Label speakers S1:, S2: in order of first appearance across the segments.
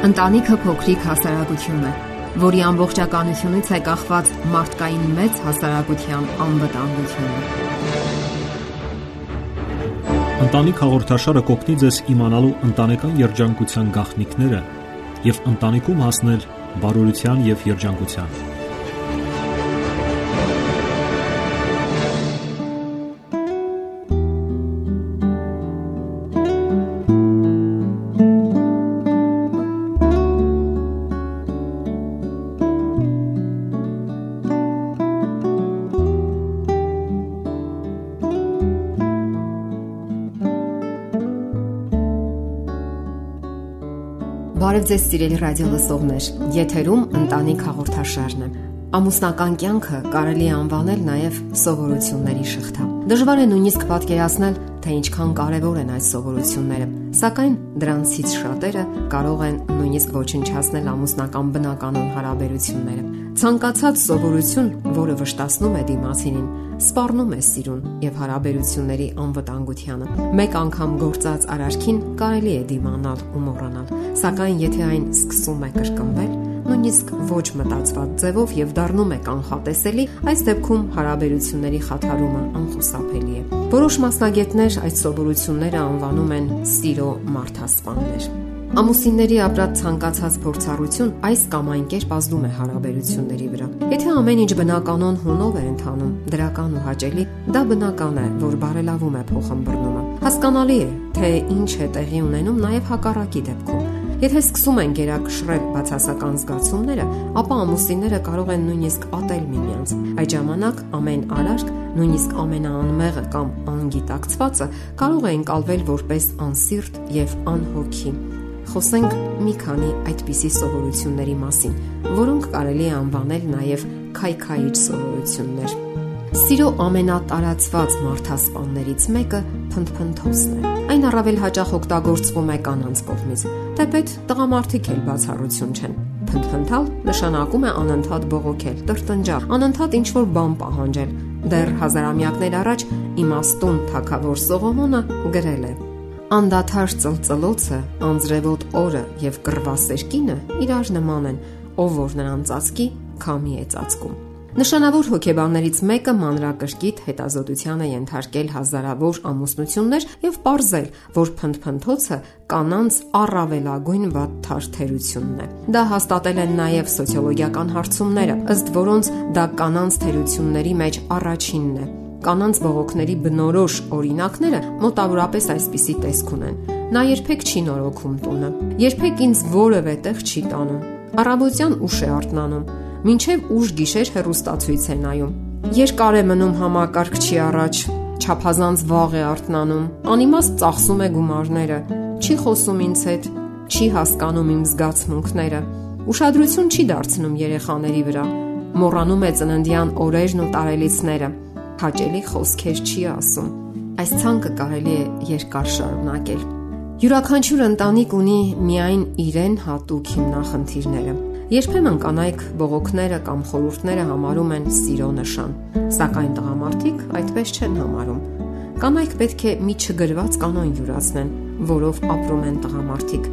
S1: Ընտանիքը փոքրիկ հասարակություն է, որի ամբողջականությունից է կախված մարդկային մեծ հասարակության անվտանգությունը։
S2: Ընտանիք հաղորդաշարը կօգնի ձեզ իմանալու ընտանեկան երջանկության գաղտնիքները եւ ընտանիքում հասնել բարօրության եւ երջանկության։
S1: Բարև ձեզ սիրելի ռադիո լսողներ։ Եթերում ընտանիք հաղորդաշարն է։ Ամուսնական կյանքը կարելի է անվանել նաև սովորությունների շղթա։ Դժվար է նույնիսկ պատկերացնել, թե ինչքան կարևոր են այս սովորությունները, սակայն դրանցից շատերը կարող են նույնիսկ ոչնչացնել ամուսնական բնականոն հարաբերությունները։ Ցանկացած սովորություն, որը վշտացնում է դիմացինին, սպառնում է սիրուն եւ հարաբերությունների անվտանգությանը։ Մեկ անգամ գործած արարքին կարելի է դիմանալ ու մոռանալ, սակայն եթե այն սկսում է կրկնվել, նույնիսկ ոչ մտածված ձևով եւ դառնում է կանխատեսելի, այս դեպքում հարաբերությունների խաթարումը անխուսափելի է։ Որոշ մասնագետներ այդ սովորությունները անվանում են սիրո մարդասպաններ։ Ամուսինների ապրած ցանկացած փորձառություն այս կամ այն կերպ ազդում է հարաբերությունների վրա։ Եթե ամեն ինչ բնականon հունով է ընթանում, դրական ու հաճելի, դա բնական է, որ բարելավում է փոխհմբռնումը։ Հասկանալի է, թե ինչ է տեղի ունենում նաև հակառակի դեպքում։ Եթե սկսում են գերակշռել բացասական զգացումները, ապա ամուսինները կարող են նույնիսկ ատել միմյանց։ Այդ ժամանակ ամեն արարք, նույնիսկ ամենաանմեղը կամ անգիտակցվածը կարող է ընկալվել որպես անսիրտ եւ անհոգի խոսենք մի քանի այդպիսի սովորությունների մասին, որոնք կարելի է անվանել նաև քայքայիչ սովորություններ։ Սիրո ամենատարածված մարդասպաններից մեկը փնփնթոցն է։ Այն առավել հաճախ օգտագործվում է կանանց կողմից, թեպետ տղամարդիկ էլ բացառություն չեն։ Փնփնթալ նշանակում է անընդհատ բողոքել, տրտնջալ, անընդհատ ինչ-որ բան պահանջել։ Դեռ հազարամյակներ առաջ իմաստուն թակավոր Սողոմոնը գրել է. Անդադար ծլծլոցը, անձրևոտ օրը եւ կռվասերկինը իրար նման են, ով որ նրան ծածկի, քամի է ծածկում։ Նշանավոր հոգեբաններից մեկը մանրակրկիտ հետազոտության է ենթարկել հազարավոր ամուսնություններ եւ ողրզել, որ փնփնթոցը կանանց առավելագույն վատ թարթերությունն է։ Դա հաստատել են նաեւ սոցիոլոգիական հարցումները, ըստ որոնց դա կանանց թերությունների մեջ առաջինն է կանանց բողոքների բնորոշ օրինակները մոտավորապես այսպիսի տեսք ունեն։ Նա երբեք չի նորոգում տունը, երբեք ինձ որևէ տեղ չի տանում։ Առավոտյան ուշ է արթնանում, մինչև ուշ գիշեր հեռուստացույց է նայում։ Երկար է մնում համակարգչի առաջ, չափազանց վաղ է արթնանում, անիմաստ ծախսում է գումարները, չի խոսում ինձ հետ, չի հասկանում իմ զգացմունքները, ուշադրություն չի դարձնում երեխաների վրա, մոռանում է ծննդյան օրերն ու տարելիցները հաճելի խոսքեր չի ասում։ Այս ցանկը կարելի է երկար շարունակել։ Յուրաքանչյուր ընտանիք ունի միայն իրեն հատուկ հիմնախնդիրները։ Երբեմն կանայք բողոքները կամ խորհուրդները համարում են սիրո նշան, սակայն տղամարդիկ այդպես չեն համարում։ Կանայք պետք է մի չգրված կանոն յուրացնեն, որով ապրում են տղամարդիկ։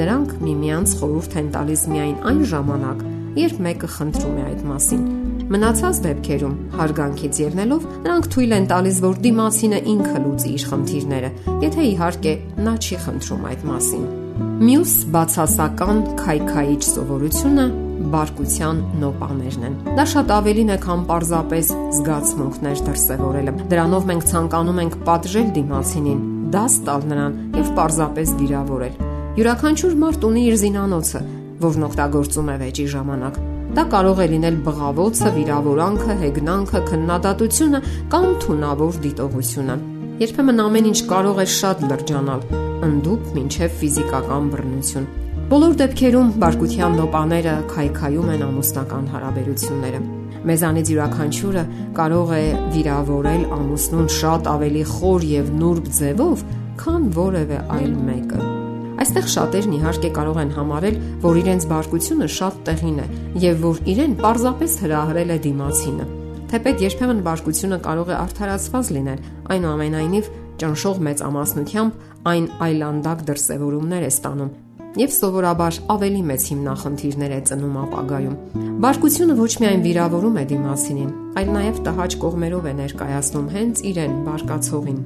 S1: Նրանք միմյանց խորհուրդ են տալիս միայն այն ժամանակ, երբ մեկը խնդրում է այդ մասին Մնացած դեպքերում հարգանքից ելնելով նրանք թույլ են տալիս, որ դիմացինը ինքը լուծի իր խնդիրները, եթե իհարկե նա չի խնդրում այդ մասին։ Մյուս բացասական քայքայիչ սովորությունը բարկության նոպաներն են։ Դա շատ ավելին է, քան պարզապես զգացմունքներ դրսևորելը։ Դրանով մենք ցանկանում ենք պատժել դիմացինին, դաս տալ նրան եւ պարզապես վիրավորել։ Յուրաքանչյուր մարդ ունի իր զինանոցը, որն օգտագործում է վեճի ժամանակ։ Դա կարող է լինել բղավոցը, վիրավորանքը, հեգնանքը, քննադատությունը կամ թունավոր դիտողությունը։ Երբեմն ամեն ինչ կարող է շատ լրջանալ, ընդդուպ մինչև ֆիզիկական բռնություն։ Բոլոր դեպքերում բարկության նոպաները քայքայում են ամուսնական հարաբերությունները։ Մեզանից յուրաքանչյուրը կարող է վիրավորել ամուսնուն շատ ավելի խոր եւ նուրբ ձևով, քան որևէ այլ մեկը։ Այստեղ շատերն իհարկե կարող են համարել, որ իրենց բարկությունը շատ տեղին է եւ որ իրեն պարզապես հրահրել է դիմացինը։ Թեպետ երբեմն բարկությունը կարող է արդարացված լինել, այնուամենայնիվ ճնշող մեծ ամասնությամբ այն այլանդակ դրսևորումներ է ստանում։ եւ սովորաբար ավելի մեծ հիմնախնդիրներ է ծնում ապագայում։ Բարկությունը ոչ միայն վիրավորում է դիմացինին, այլ նաեւ տհաճ կողմերով է ներկայացնում հենց իրեն բարկացողին։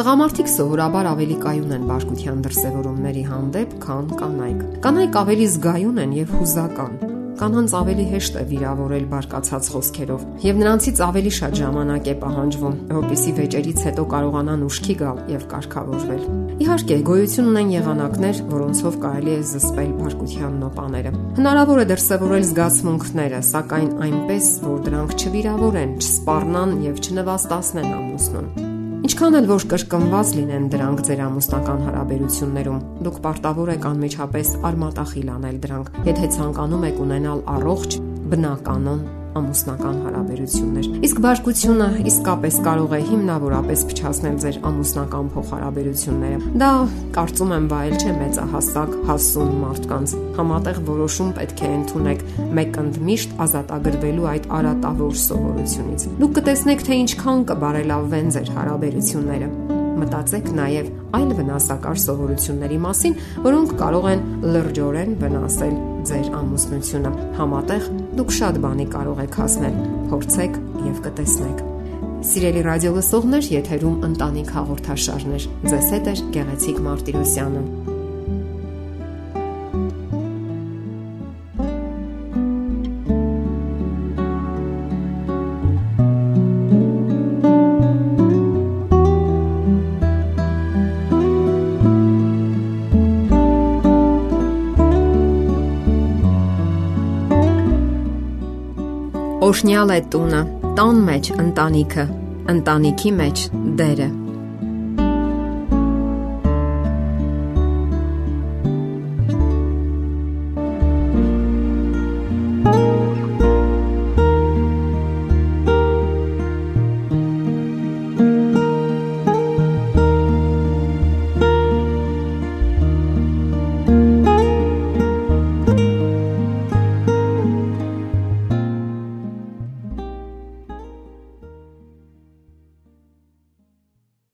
S1: Տղամարդիկ սովորաբար ավելի կայուն են բարկության դրսևորումների հանդեպ, քան կանայք։ Կանայք ավելի զգայուն են եւ հուզական, կանանց ավելի հեշտ է վիրավորել բարկացած խոսքերով, եւ նրանցից ավելի շատ ժամանակ է պահանջվում, որպեսզի վեճերից հետո կարողանան ուշքի գալ եւ կարգավորվել։ Իհարկե, գոյություն ունեն եղանակներ, որոնցով կարելի է զսպել բարկության նոպաները։ Հնարավոր է դրսևորել զգացմունքները, սակայն այնպես, որ դրանք չվիրավորեն, չսպառնան եւ չնվաստացնեն ամուսնուն։ Ինչքան էլ որ կրկնված լինեն դրանք ձեր ամուսնական հարաբերություններում, դուք պարտավոր եք անմիջապես արմատախիլ անել դրանք, եթե ցանկանում եք ունենալ առողջ, բնականon ամուսնական հարաբերություններ։ Իսկ բարկությունը իսկապես կարող է հիմնավորապես փչացնել ձեր ամուսնական փոխհարաբերությունները։ Դա կարծում եմ վայել չէ մեծահասակ հասուն մարդկանց։ Համատեղ որոշում պետք է ընդունեք մեկ ընդմիշտ ազատագրվելու այդ արատավոր սովորությունից։ Դուք կտեսնեք, թե ինչքան կբարելավվեն ձեր հարաբերությունները մտածեք նաև այլ վնասակար սովորությունների մասին, որոնք կարող են լրջորեն վնասել ձեր ամուսնությունը։ Համատեղ դուք շատ բանի կարող եք հասնել։ Փորձեք եւ կտեսնեք։ Սիրելի ռադիո լսողներ, եթերում ընտանիք հաղորդաշարներ։ Ձեզ հետ է Գեղեցիկ Մարտիրոսյանը։ Օշնյալ է տունը, տան մեջ ընտանիքը, ընտանիքի մեջ դերը։